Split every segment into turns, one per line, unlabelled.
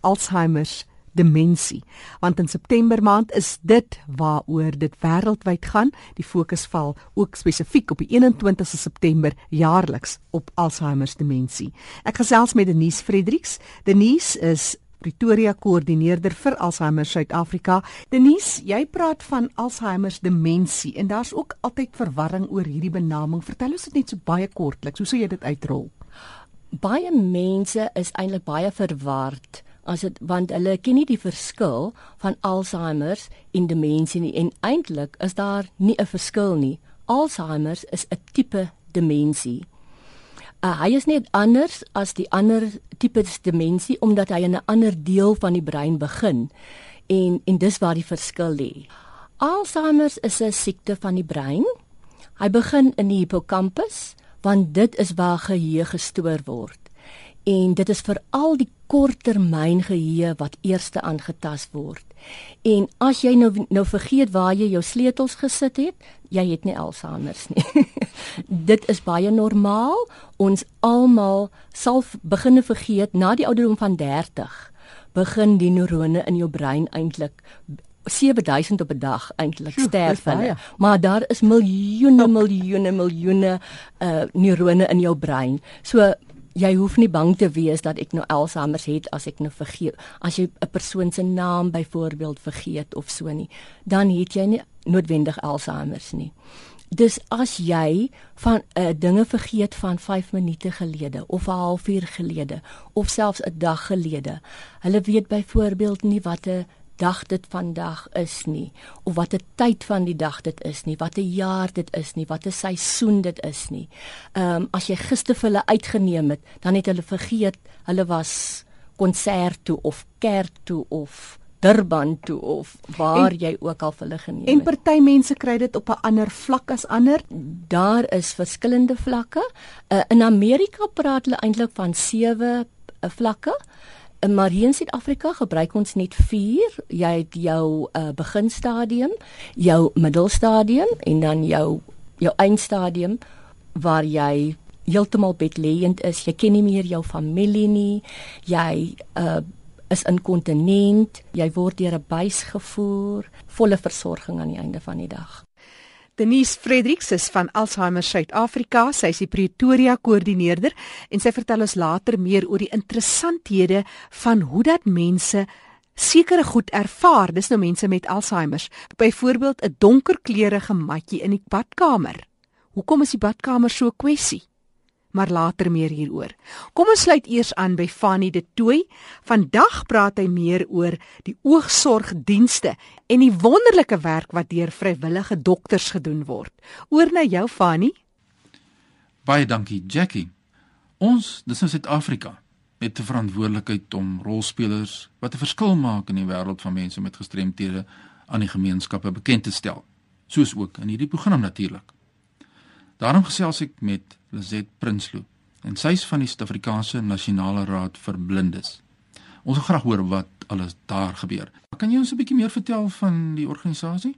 Alzheimer demensie want in September maand is dit waaroor dit wêreldwyd gaan die fokus val ook spesifiek op die 21ste September jaarliks op Alzheimer demensie ek gesels met Denise Fredericks Denise is Pretoria koördineerder vir Alzheimer Suid-Afrika. Denise, jy praat van Alzheimer demensie en daar's ook altyd verwarring oor hierdie benaming. Vertel ons dit net so baie kortliks. Hoe sou jy dit uitrol?
Baie mense is eintlik baie verward as dit want hulle ken nie die verskil van Alzheimer en demensie nie en eintlik is daar nie 'n verskil nie. Alzheimer is 'n tipe demensie. Uh, hy is net anders as die ander tipes demensie omdat hy in 'n ander deel van die brein begin en en dis waar die verskil lê. Alzheimer is 'n siekte van die brein. Hy begin in die hippocampus want dit is waar geheue gestoor word en dit is veral die korttermyn geheue wat eerste aangetast word. En as jy nou nou vergeet waar jy jou sleutels gesit het, jy het nie Alzheimer nie. dit is baie normaal. Ons almal sal begine vergeet na die ouderdom van 30. Begin die neurone in jou brein eintlik 7000 op 'n dag eintlik sterf hulle. Maar daar is miljoene miljoene miljoene uh neurone in jou brein. So jy hoef nie bang te wees dat ek nou Alzheimer het as ek nou vergeet as jy 'n persoon se naam byvoorbeeld vergeet of so nie dan het jy nie noodwendig Alzheimer nie. Dis as jy van uh, dinge vergeet van 5 minute gelede of 'n halfuur gelede of selfs 'n dag gelede. Hulle weet byvoorbeeld nie wat 'n dag dit vandag is nie of wat 'n tyd van die dag dit is nie wat 'n jaar dit is nie wat 'n seisoen dit is nie. Ehm um, as jy gister vir hulle uitgeneem het, dan het hulle vergeet hulle was konsert toe of kerk toe of Durban toe of waar en, jy ook al hulle geneem
het. En party mense kry dit op 'n ander vlak as ander.
Daar is verskillende vlakke. Uh, in Amerika praat hulle eintlik van 7 uh, vlakke. Maar hier in Suid-Afrika gebruik ons net 4. Jy het jou uh, beginstadium, jou middelstadium en dan jou jou eindstadium waar jy heeltemal bedlêend is. Jy ken nie meer jou familie nie. Jy uh is inkontinent. Jy word deur 'n buis gevoer, volle versorging aan die einde van die dag.
Denise Fredericks is van Alzheimer Suid-Afrika. Sy is die Pretoria koördineerder en sy vertel ons later meer oor die interessanthede van hoe dat mense sekere goed ervaar. Dis nou mense met Alzheimer. Byvoorbeeld 'n donkerkleurige matjie in die badkamer. Hoekom is die badkamer so 'n kwessie? Maar later meer hieroor. Kom ons sluit eers aan by Fanny de Tooi. Vandag praat hy meer oor die oogsorgdienste en die wonderlike werk wat deur vrywillige dokters gedoen word. Oor na jou Fanny.
Baie dankie Jackie. Ons, dis in Suid-Afrika, het 'n verantwoordelikheid om rolspelers wat 'n verskil maak in die wêreld van mense met gestremthede aan die gemeenskappe bekend te stel. Soos ook in hierdie program natuurlik. Daarom gesels ek met Lizet Prinsloo en sy is van die Suid-Afrikaanse Nasionale Raad vir Blindes. Ons wil graag hoor wat alles daar gebeur. Kan jy ons 'n bietjie meer vertel van die organisasie?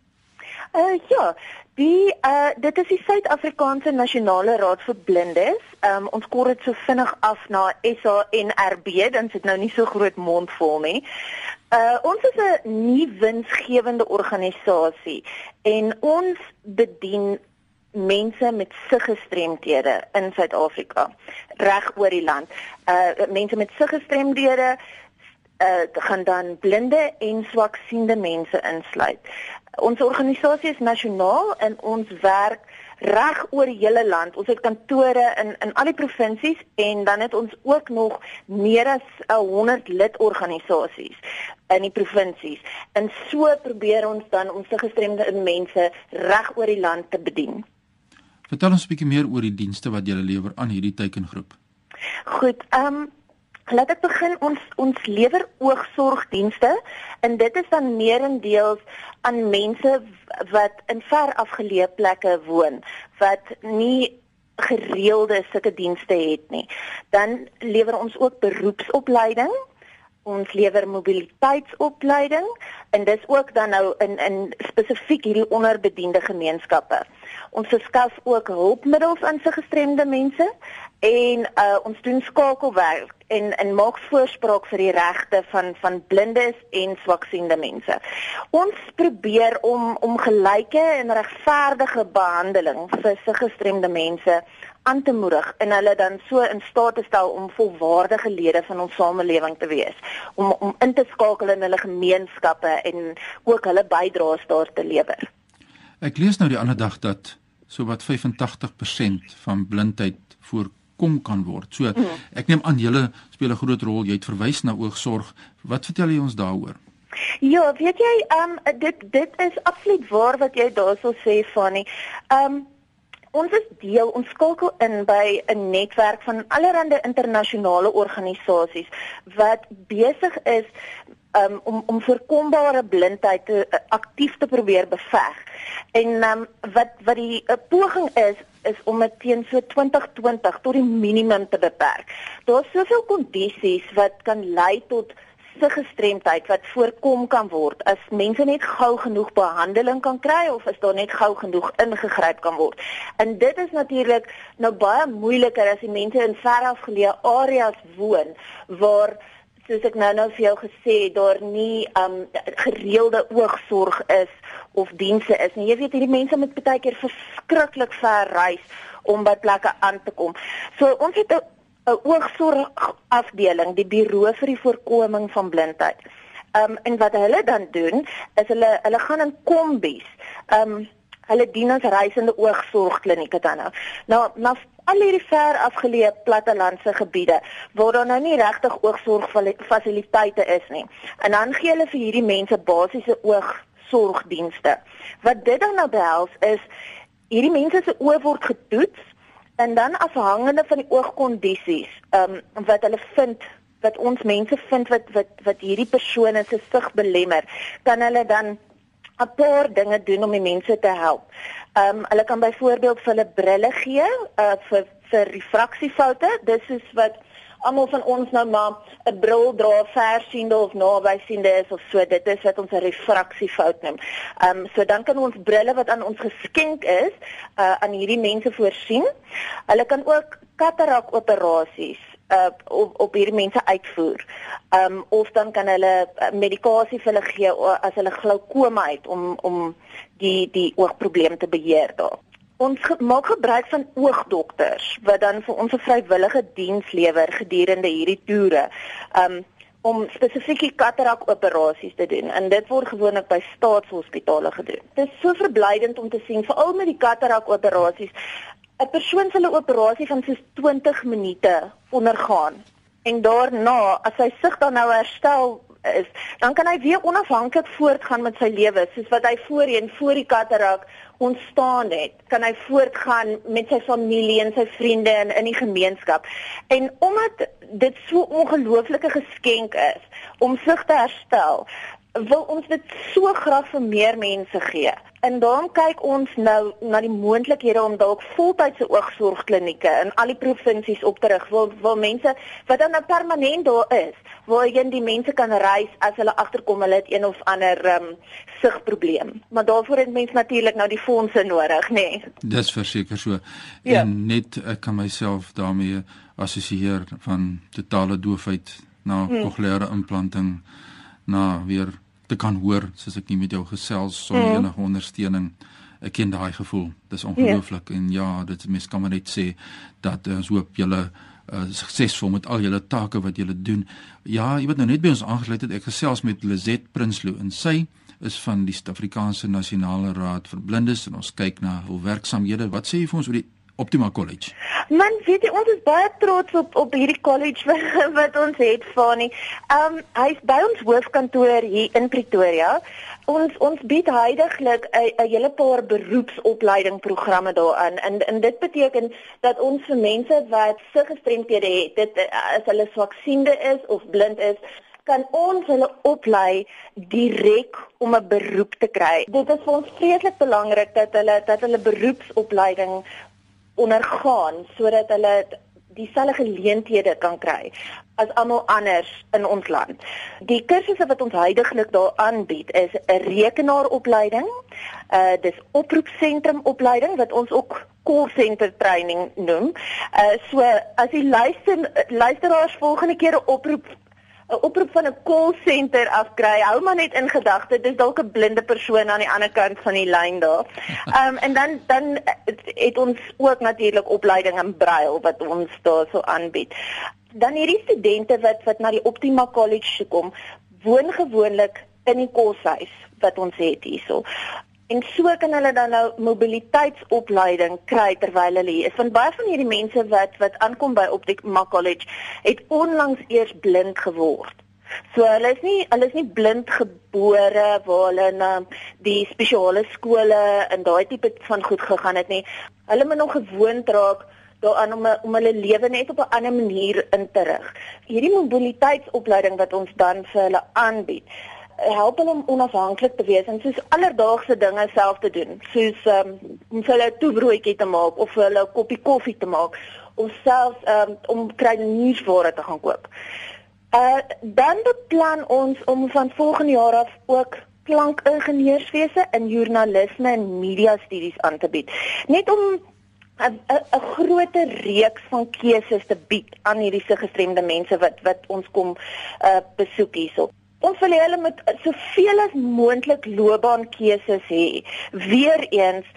Uh ja, die uh dit is die Suid-Afrikaanse Nasionale Raad vir Blindes. Um ons kort dit so vinnig af na SANRB, dan sit nou nie so groot mond vol nie. Uh ons is 'n nie winsgewende organisasie en ons bedien mense met siggestremdhede in Suid-Afrika reg oor die land. Uh mense met siggestremdhede uh gaan dan blinde en swaksiende mense insluit. Ons organisasie is nasionaal en ons werk reg oor die hele land. Ons het kantore in in al die provinsies en dan het ons ook nog meer as 100 lidorganisasies in die provinsies. En so probeer ons dan ons gestremde mense reg oor die land te bedien.
Vertel ons 'n bietjie meer oor die dienste wat julle lewer aan hierdie teikengroep.
Goed, ehm um, laat ek begin ons ons lewer oogsorgdienste en dit is dan meerendeels aan mense wat in ver afgeleë plekke woon wat nie gereelde sulke dienste het nie. Dan lewer ons ook beroepsopleiding ons lewer mobiliteitsopleiding en dis ook dan nou in in spesifiek hierdie onderbediende gemeenskappe. Ons verskaf ook hulpmiddels aan se gestremde mense en uh, ons doen skakelwerk en en maak voorspraak vir die regte van van blindes en swaksiende mense. Ons probeer om om gelyke en regverdige behandeling vir se gestremde mense aan te moedig en hulle dan so in staat te stel om volwaardige lede van ons samelewing te wees om om in te skakel in hulle gemeenskappe en ook hulle bydraes daar te lewer.
Ek lees nou die ander dag dat so wat 85% van blindheid voorkom kan word. So mm. ek neem aan julle speel 'n groot rol. Jy het verwys na oogsorg. Wat vertel jy ons daaroor?
Ja, weet jy, ehm um, dit dit is absoluut waar wat jy daarso sê Fanny. Ehm um, Ons is deel, ons skakel in by 'n netwerk van allerlei internasionale organisasies wat besig is um, om om voorkombare blindheid te uh, aktief te probeer beveg. En um, wat wat die uh, poging is is om dit teen so 2020 tot die minimum te beperk. Daar's soveel kondisies wat kan lei tot se gestremdheid wat voorkom kan word as mense net gou genoeg behandeling kan kry of as daar net gou genoeg ingegryp kan word. En dit is natuurlik nou baie moeiliker as die mense in verafgeleë areas woon waar soos ek nou nou vir jou gesê daar nie um gereelde oogsorg is of dienste is nie. Jy weet hierdie mense moet baie keer verskriklik ver reis om by plekke aan te kom. So ons het 'n 'n oogsorgafdeling, die Buro vir die Voorkoming van Blindheid. Um en wat hulle dan doen is hulle hulle gaan in kombies. Um hulle dien as reisende oogsorgklinieke dan nou. Nou na al hierdie ver afgeleë plattelandse gebiede waar daar nou nie regtig oogsorgfasiliteite is nie. En dan gee hulle vir hierdie mense basiese oogsorgdienste. Wat dit dan nou behels is hierdie mense se oë word getoets en dan afhangende van die oogkondisies, ehm um, wat hulle vind wat ons mense vind wat wat wat hierdie persone se sig belemmer, kan hulle dan 'n paar dinge doen om die mense te help. Ehm um, hulle kan byvoorbeeld vir hulle brille gee uh vir vir refraksiefoute. Dis is wat almal van ons nou maar 'n bril dra versiende of nabysiende is of so dit is wat ons 'n refraksiefout noem. Ehm um, so dan kan ons brille wat aan ons geskenk is uh aan hierdie mense voorsien. Hulle kan ook katarak operasies uh op op hierdie mense uitvoer. Ehm um, of dan kan hulle uh, medikasie vir hulle gee as hulle glaukoma het om om die die oogprobleem te beheer daar. Ons ge maak gebruik van oogdokters wat dan vir ons 'n vrywillige diens lewer gedurende hierdie toere. Um om spesifieke katarak operasies te doen en dit word gewoonlik by staatshospitale gedoen. Dit is so verblydend om te sien veral met die katarak operasies 'n persoon se 'n operasie van so 20 minute ondergaan en daarna as sy sig dan nou herstel is, dan kan hy weer onafhanklik voortgaan met sy lewe soos wat hy voorheen voor die katarak ontstaan het. Kan hy voortgaan met sy familie en sy vriende en in die gemeenskap. En omdat dit so ongelooflike geskenk is om sig te herstel, wil ons dit so graag vir meer mense gee. En dan kyk ons nou na die moontlikhede om dalk voltydse oogsorgklinieke in al die provinsies op te rig. Wil wil mense wat dan nou permanent daar is, waarheen die mense kan reis as hulle agterkom hulle het een of ander um, sigprobleem. Maar daarvoor het mense natuurlik nou die fondse nodig, nê. Nee.
Dis verseker so. Ja. En net ek kan myself daarmee assosieer van totale doofheid na hmm. cochleaire implanting na weer te kan hoor soos ek nie met jou gesels sonder mm. enige ondersteuning. Ek ken daai gevoel. Dis ongelooflik yeah. en ja, dit mens kan maar net sê dat uh, ons hoop julle uh, suksesvol met al julle take wat julle doen. Ja, jy weet nou net by ons aangesluit het ek gesels met Lizet Prinsloo en sy is van die Suid-Afrikaanse Nasionale Raad vir Blindes en ons kyk na hul werksamehede. Wat sê jy vir ons oor die Optima College.
Man, weet jy ons is baie trots op op hierdie college wat, wat ons het van nie. Ehm um, hy's by ons hoofkantoor hier in Pretoria. Ons ons bied heidaglik 'n hele paar beroepsopleidingprogramme daaraan en en dit beteken dat ons vir mense wat se gestremdhede het, dit as hulle swaksiende is of blind is, kan ons hulle oplei direk om 'n beroep te kry. Dit is vir ons vreeslik belangrik dat hulle dat hulle beroepsopleiding ondergaan sodat hulle dieselfde geleenthede kan kry as almal anders in ons land. Die kursusse wat ons heidaglik daar aanbied is 'n rekenaaropleiding, uh dis oproepsentrum opleiding wat ons ook call center training noem. Uh so as die luister luisteraars volgende keer 'n oproep 'n oproep van 'n call center afkry, hou maar net in gedagte dis dalk 'n blinde persoon aan die ander kant van die lyn daar. Ehm um, en dan dan het ons ook natuurlik opleiding in braille wat ons daarso aanbied. Dan hierdie studente wat wat na die Optima College kom, woon gewoonlik in die koshuis wat ons het hierso. En so kan hulle dan nou mobiliteitsopleiding kry terwyl hulle hier is. Want baie van hierdie mense wat wat aankom by Optima College het onlangs eers blind geword. So hulle is nie hulle is nie blind gebore waar hulle na die spesiale skole en daai tipe van goed gegaan het nie. Hulle moet nog gewoond raak daaraan om om hulle lewe net op 'n ander manier in te rig. Hierdie mobiliteitsopleiding wat ons dan vir hulle aanbied, help hulle om onafhanklik te wees en soos alledaagse dinge self te doen, soos um, om hulle 'n toebroodjie te maak of hulle 'n koppie koffie te maak of selfs um, om kruideniersware te gaan koop. Uh dan beplan ons om van volgende jaar af ook klankingenieurswese in joernalisme en media studies aan te bied. Net om 'n groter reeks van keuses te bied aan hierdie gestremde mense wat wat ons kom uh besoek hierso. Ons wil hulle met soveel as moontlik loopbaankeuses hê. Weereens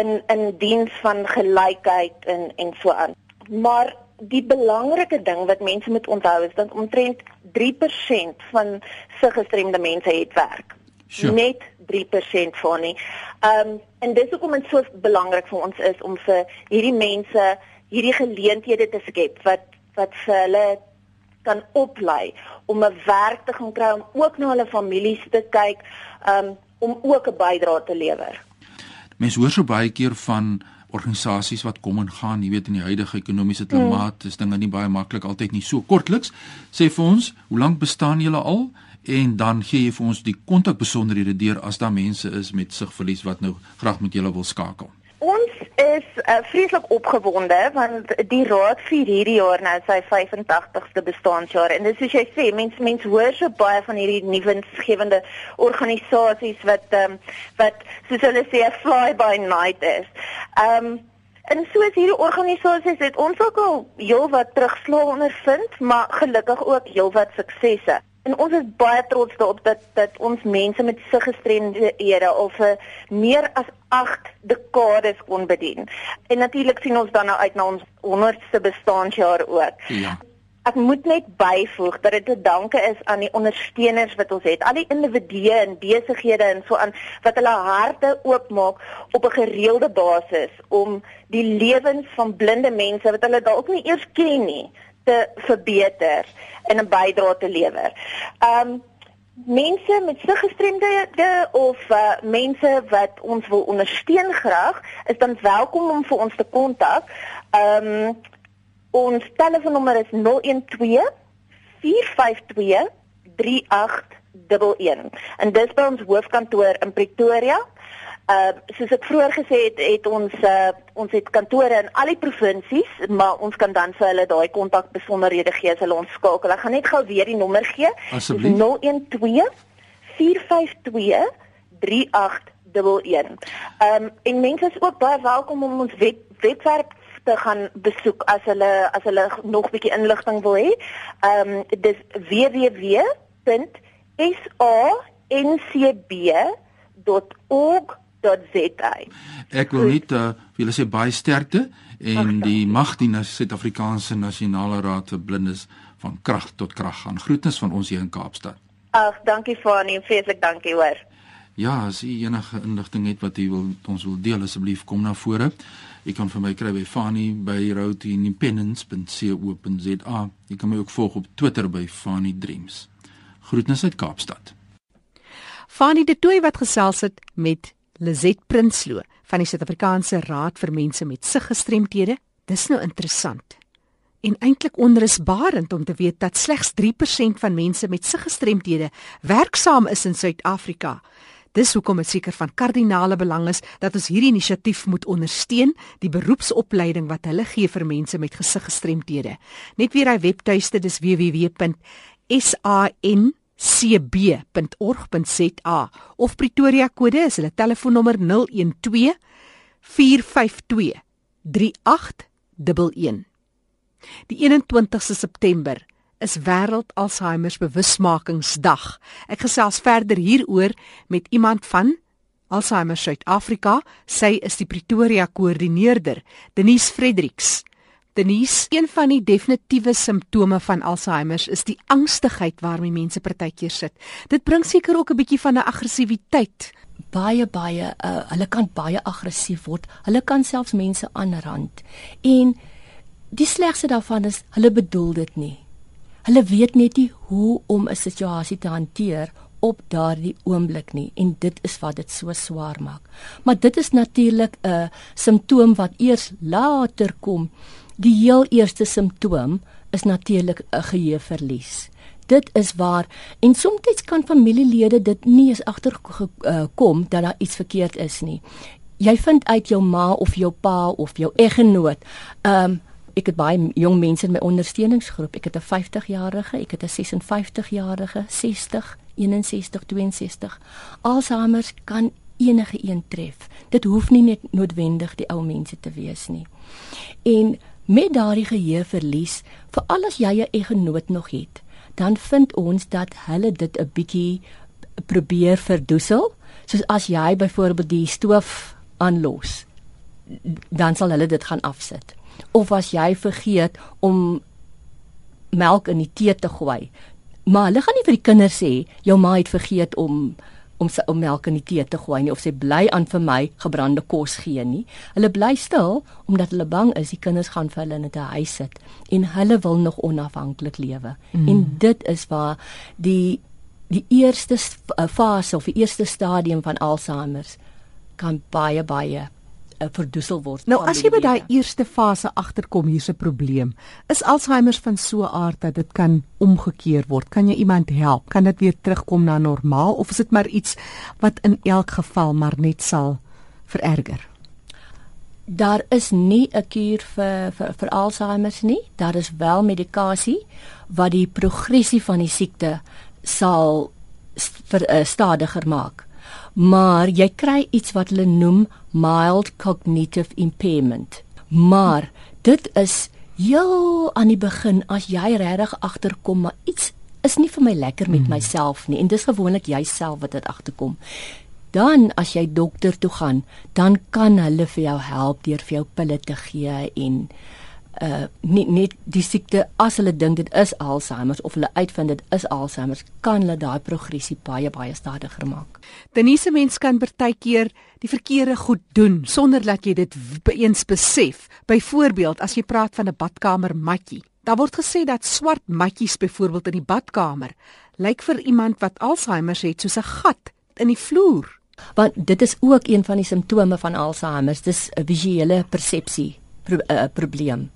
in in diens van gelykheid en en so aan. Maar die belangrike ding wat mense moet onthou is dat omtrent 3% van se gestremde mense het werk. Sure. Net 3% van nie. Ehm um, en dis hoekom dit so belangrik vir ons is om vir hierdie mense hierdie geleenthede te skep wat wat vir hulle kan oplei om 'n werk te gaan kry om ook na hulle families te kyk, um, om ook 'n bydrae te lewer.
Mense hoor so baie keer van organisasies wat kom en gaan, jy weet in die huidige ekonomiese klimaat hmm. is dinge nie baie maklik altyd nie. So kortliks, sê vir ons, hoe lank bestaan julle al? En dan gee jy vir ons die kontakbesonderhede deur as daar mense is met sigverlies wat nou graag met julle wil skakel
is uh, vreeslik opgewonde want die raad vier hierdie jaar nou sy 85ste bestaanjaar en dis soos jy sê mense mense hoor so baie van hierdie nuwensgewende organisasies wat um, wat soos hulle sê fly by night is. Ehm um, en soos hierdie organisasies het ons ook al heelwat terugslag ondervind, maar gelukkig ook heelwat suksesse. En ons is baie trots daarop dat dat ons mense met siggestremdhede al vir meer as 8 dekades kon bedien. En natuurlik sien ons dan nou uit na ons 100ste bestaanjaar ook. Ja. Ek moet net byvoeg dat dit 'n danke is aan die ondersteuners wat ons het, al die individue en besighede en so aan wat hulle harte oopmaak op 'n gereelde basis om die lewens van blinde mense wat hulle dalk nie eers ken nie te verbeter en 'n bydrae te lewer. Um mense met siggestremdhede of uh, mense wat ons wil ondersteun graag, is dan welkom om vir ons te kontak. Um ons telefoonnommer is 012 452 3811 en dis by ons hoofkantoor in Pretoria. Uh soos ek vroeër gesê het, het ons uh ons het kantore in al die provinsies, maar ons kan dan vir hulle daai kontak besonderhede gee as hulle ons skakel. Ek gaan net gou weer die nommer gee.
Asseblief.
012 452 3811. Um en mense is ook baie welkom om ons web webwerf te gaan besoek as hulle as hulle nog bietjie inligting wil hê. Um dis www.sancb.org www.rsg.za.
Ek wil net uh, vir julle sê baie sterkte en Ach, die magdienaar Suid-Afrikaanse Nasionale Raad vir Blindes van krag tot krag gaan. Groetnis van ons hier in Kaapstad.
Ag, dankie Fanie, vreeslik dankie hoor.
Ja, as u enige inligting het wat u wil ons wil deel asseblief kom na vore. Jy kan vir my kry by Fanie by routeindependence.co.za. Jy kan my ook volg op Twitter by Fanie Dreams. Groetnis uit Kaapstad.
Fanie de Tooi wat gesels het met Lizet Prinsloo van die Suid-Afrikaanse Raad vir Mense met Siggestremthede. Dis nou interessant. En eintlik onrusbarend om te weet dat slegs 3% van mense met siggestremthede werksaam is in Suid-Afrika. Dis hoekom dit seker van kardinale belang is dat ons hierdie inisiatief moet ondersteun, die beroepsopleiding wat hulle gee vir mense met gesiggestremthede. Net weer hy webtuiste dis www.san cb.org.za of Pretoria kode is hulle telefoonnommer 012 452 3811. Die 21ste September is wêreld Alzheimer bewusmakingsdag. Ek gesels verder hieroor met iemand van Alzheimer Suid-Afrika. Sy is die Pretoria koördineerder, Denise Fredericks. Denise, een van die definitiewe simptome van Alzheimer is die angstigheid waarmee mense partykeer sit. Dit bring seker ook 'n bietjie van 'n aggressiwiteit.
Baie baie uh, hulle kan baie aggressief word. Hulle kan selfs mense aanrand. En die slegste daarvan is hulle bedoel dit nie. Hulle weet net nie hoe om 'n situasie te hanteer op daardie oomblik nie en dit is wat dit so swaar maak. Maar dit is natuurlik 'n simptoom wat eers later kom. Die heel eerste simptoom is natuurlik 'n geheueverlies. Dit is waar en soms kan familielede dit nie eens agterkom uh, dat daar iets verkeerd is nie. Jy vind uit jou ma of jou pa of jou eggenoot. Ehm um, ek het baie jong mense in my ondersteuningsgroep. Ek het 'n 50-jarige, ek het 'n 56-jarige, 60, 61, 62. Alzheimer kan enige een tref. Dit hoef nie net noodwendig die ou mense te wees nie. En met daardie geheueverlies, veral as jy 'n eggenoot nog het, dan vind ons dat hulle dit 'n bietjie probeer verdoesel. Soos as jy byvoorbeeld die stoof aanlos, dan sal hulle dit gaan afsit of as jy vergeet om melk in die tee te gooi. Maar hulle gaan nie vir die kinders sê jou ma het vergeet om om sy om melk in die tee te gooi nie of sy bly aan vir my gebrande kos gee nie. Hulle bly stil omdat hulle bang is die kinders gaan vir hulle in 'n huis sit en hulle wil nog onafhanklik lewe. Mm. En dit is waar die die eerste fase of die eerste stadium van Alzheimer kan baie baie uh, verdoesel word.
Nou as jy by daai eerste fase agterkom hier's 'n probleem. Is Alzheimer van so 'n aard dat dit kan omgekeer word? Kan jy iemand help? Kan dit weer terugkom na normaal of is dit maar iets wat in elk geval maar net sal vererger?
Daar is nie 'n kuur vir vir vir Alzheimer nie. Daar is wel medikasie wat die progressie van die siekte sal vir uh, stadiger maak maar jy kry iets wat hulle noem mild cognitive impairment. Maar dit is heel aan die begin as jy regtig agterkom maar iets is nie vir my lekker met hmm. myself nie en dis gewoonlik jouself wat dit agterkom. Dan as jy dokter toe gaan, dan kan hulle vir jou help deur vir jou pille te gee en uh nie net die siekte as hulle dink dit is Alzheimer of hulle uitvind dit is Alzheimer kan hulle daai progressie baie baie stadiger maak.
Denise mens kan partykeer die verkeerde goed doen sonder dat jy dit eens besef. Byvoorbeeld as jy praat van 'n badkamer matjie. Daar word gesê dat swart matjies byvoorbeeld in die badkamer lyk vir iemand wat Alzheimer het soos 'n gat in die vloer.
Want dit is ook een van die simptome van Alzheimer, dis 'n visuele persepsie pro, uh, probleem.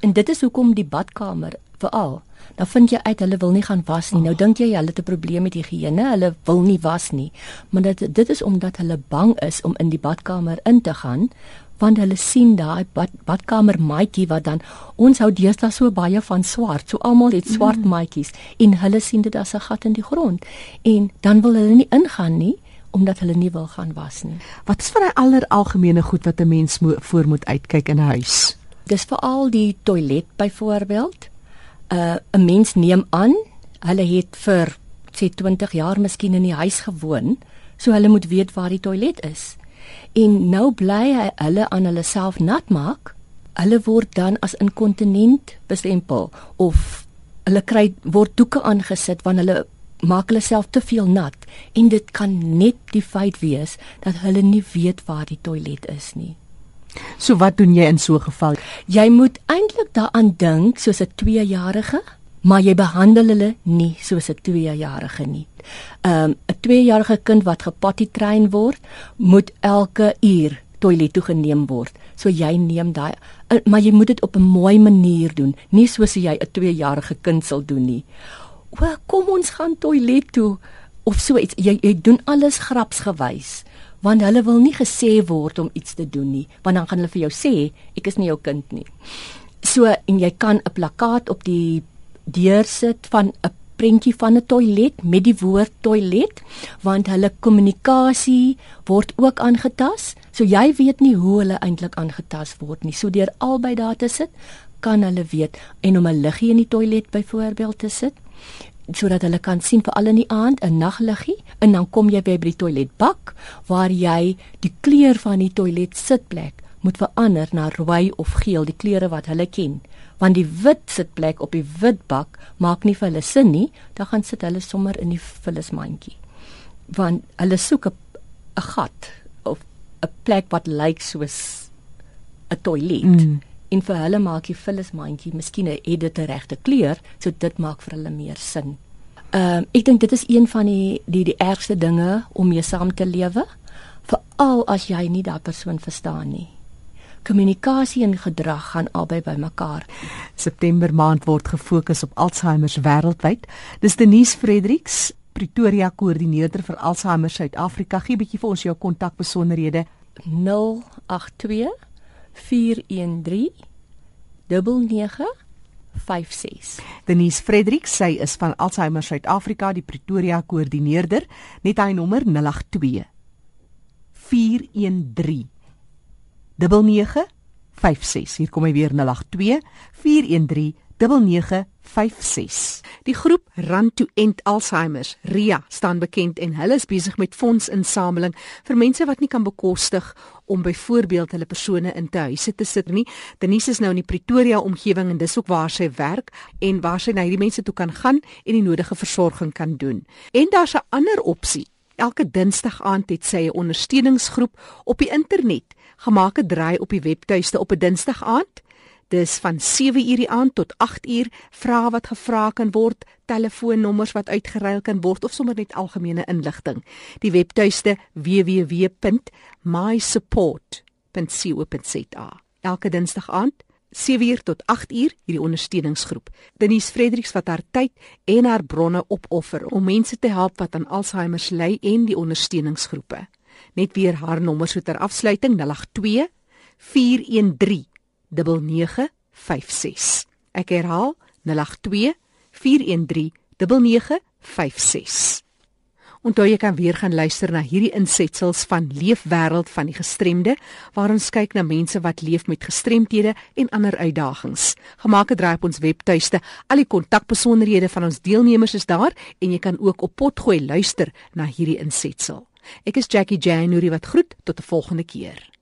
En dit is hoekom die badkamer veral. Dan vind jy uit hulle wil nie gaan was nie. Nou dink jy hulle het 'n probleem met higiëne, hulle wil nie was nie. Maar dit dit is omdat hulle bang is om in die badkamer in te gaan want hulle sien daai bad, badkamer maatjie wat dan ons hou deesdae so baie van swart. So almal het swart mm. maatjies en hulle sien dit as 'n gat in die grond en dan wil hulle nie ingaan nie omdat hulle nie wil gaan was nie.
Wat is van die aller algemene goed wat 'n mens moet voor moet uitkyk in 'n huis?
Dis veral die toilet byvoorbeeld. Uh 'n mens neem aan hulle het vir sê 20 jaar miskien in die huis gewoon, so hulle moet weet waar die toilet is. En nou bly hy hulle aan hulle self nat maak. Hulle word dan as inkontinent bestempel of hulle kry word doeke aangesit wanneer hulle maak hulle self te veel nat en dit kan net die feit wees dat hulle nie weet waar die toilet is nie.
So wat doen jy in so 'n geval?
Jy moet eintlik daaraan dink soos 'n 2-jarige, maar jy behandel hulle nie soos 'n 2-jarige nie. Um, 'n 2-jarige kind wat gepotty train word, moet elke uur toilet toe geneem word. So jy neem daai eh, maar jy moet dit op 'n mooi manier doen, nie soos jy 'n 2-jarige kind sal doen nie. O, kom ons gaan toilet toe of so iets. Jy jy doen alles grapsgewys want hulle wil nie gesê word om iets te doen nie, want dan gaan hulle vir jou sê ek is nie jou kind nie. So en jy kan 'n plakkaat op die deur sit van 'n prentjie van 'n toilet met die woord toilet want hulle kommunikasie word ook aangetast. So jy weet nie hoe hulle eintlik aangetast word nie. So deur albei daar te sit, kan hulle weet en om 'n liggie in die toilet byvoorbeeld te sit sodat hulle kan sien vir al in die aand 'n nagliggie en dan kom jy by die toiletbak waar jy die kleur van die toilet sitplek moet verander na rooi of geel die kleure wat hulle ken. Want die wit sitplek op die wit bak maak nie vir hulle sin nie dan gaan sit hulle sommer in die vullismandjie. Want hulle soek 'n gat of 'n plek wat lyk soos 'n toilet. Mm en vir hulle maak die vullismandjie miskien 'n edite regte kleur, so dit maak vir hulle meer sin. Ehm uh, ek dink dit is een van die die die ergste dinge om mee saam te lewe, veral as jy nie daardie persoon verstaan nie. Kommunikasie en gedrag gaan albei bymekaar.
September maand word gefokus op Alzheimer wêreldwyd. Dis Denise Fredericks, Pretoria koördineerder vir Alzheimer Suid-Afrika. Gee 'n bietjie vir ons jou kontakbesonderhede.
082 9956.
Denise Frederik, sy is van Alzheimer Suid-Afrika, die Pretoria koördineerder, net hy nommer 082 413 9956. Hier kom hy weer 082 413 9956. Die groep Run to End Alzheimer's, RIA, staan bekend en hulle is besig met fondsinsameling vir mense wat nie kan bekostig om byvoorbeeld hulle persone in te huise te sit nie. Denise is nou in die Pretoria omgewing en dis ook waar sy werk en waar sy na hierdie mense toe kan gaan en die nodige versorging kan doen. En daar's 'n ander opsie. Elke Dinsdag aand het sy 'n ondersteuningsgroep op die internet. Gemaak 'n draai op die webtuiste op 'n Dinsdag aand Dis van 7 uur die aand tot 8 uur vrae wat gevra kan word, telefoonnommers wat uitgeruil kan word of sommer net algemene inligting. Die webtuiste www.mysupport.co.za. Elke Dinsdag aand 7 uur tot 8 uur hierdie ondersteuningsgroep. Denise Fredericks wat haar tyd en haar bronne opoffer om mense te help wat aan Alzheimer ly en die ondersteuningsgroepe. Net weer haar nommer so ter afsluiting 082 413 0956. Ek herhaal 082 413 9956. Onthou jy kan weer gaan luister na hierdie insetsels van Leefwêreld van die gestremde waar ons kyk na mense wat leef met gestremthede en ander uitdagings. Gemaak het draai op ons webtuiste. Al die kontakbesonderhede van ons deelnemers is daar en jy kan ook op potgooi luister na hierdie insetsel. Ek is Jackie January wat groet tot 'n volgende keer.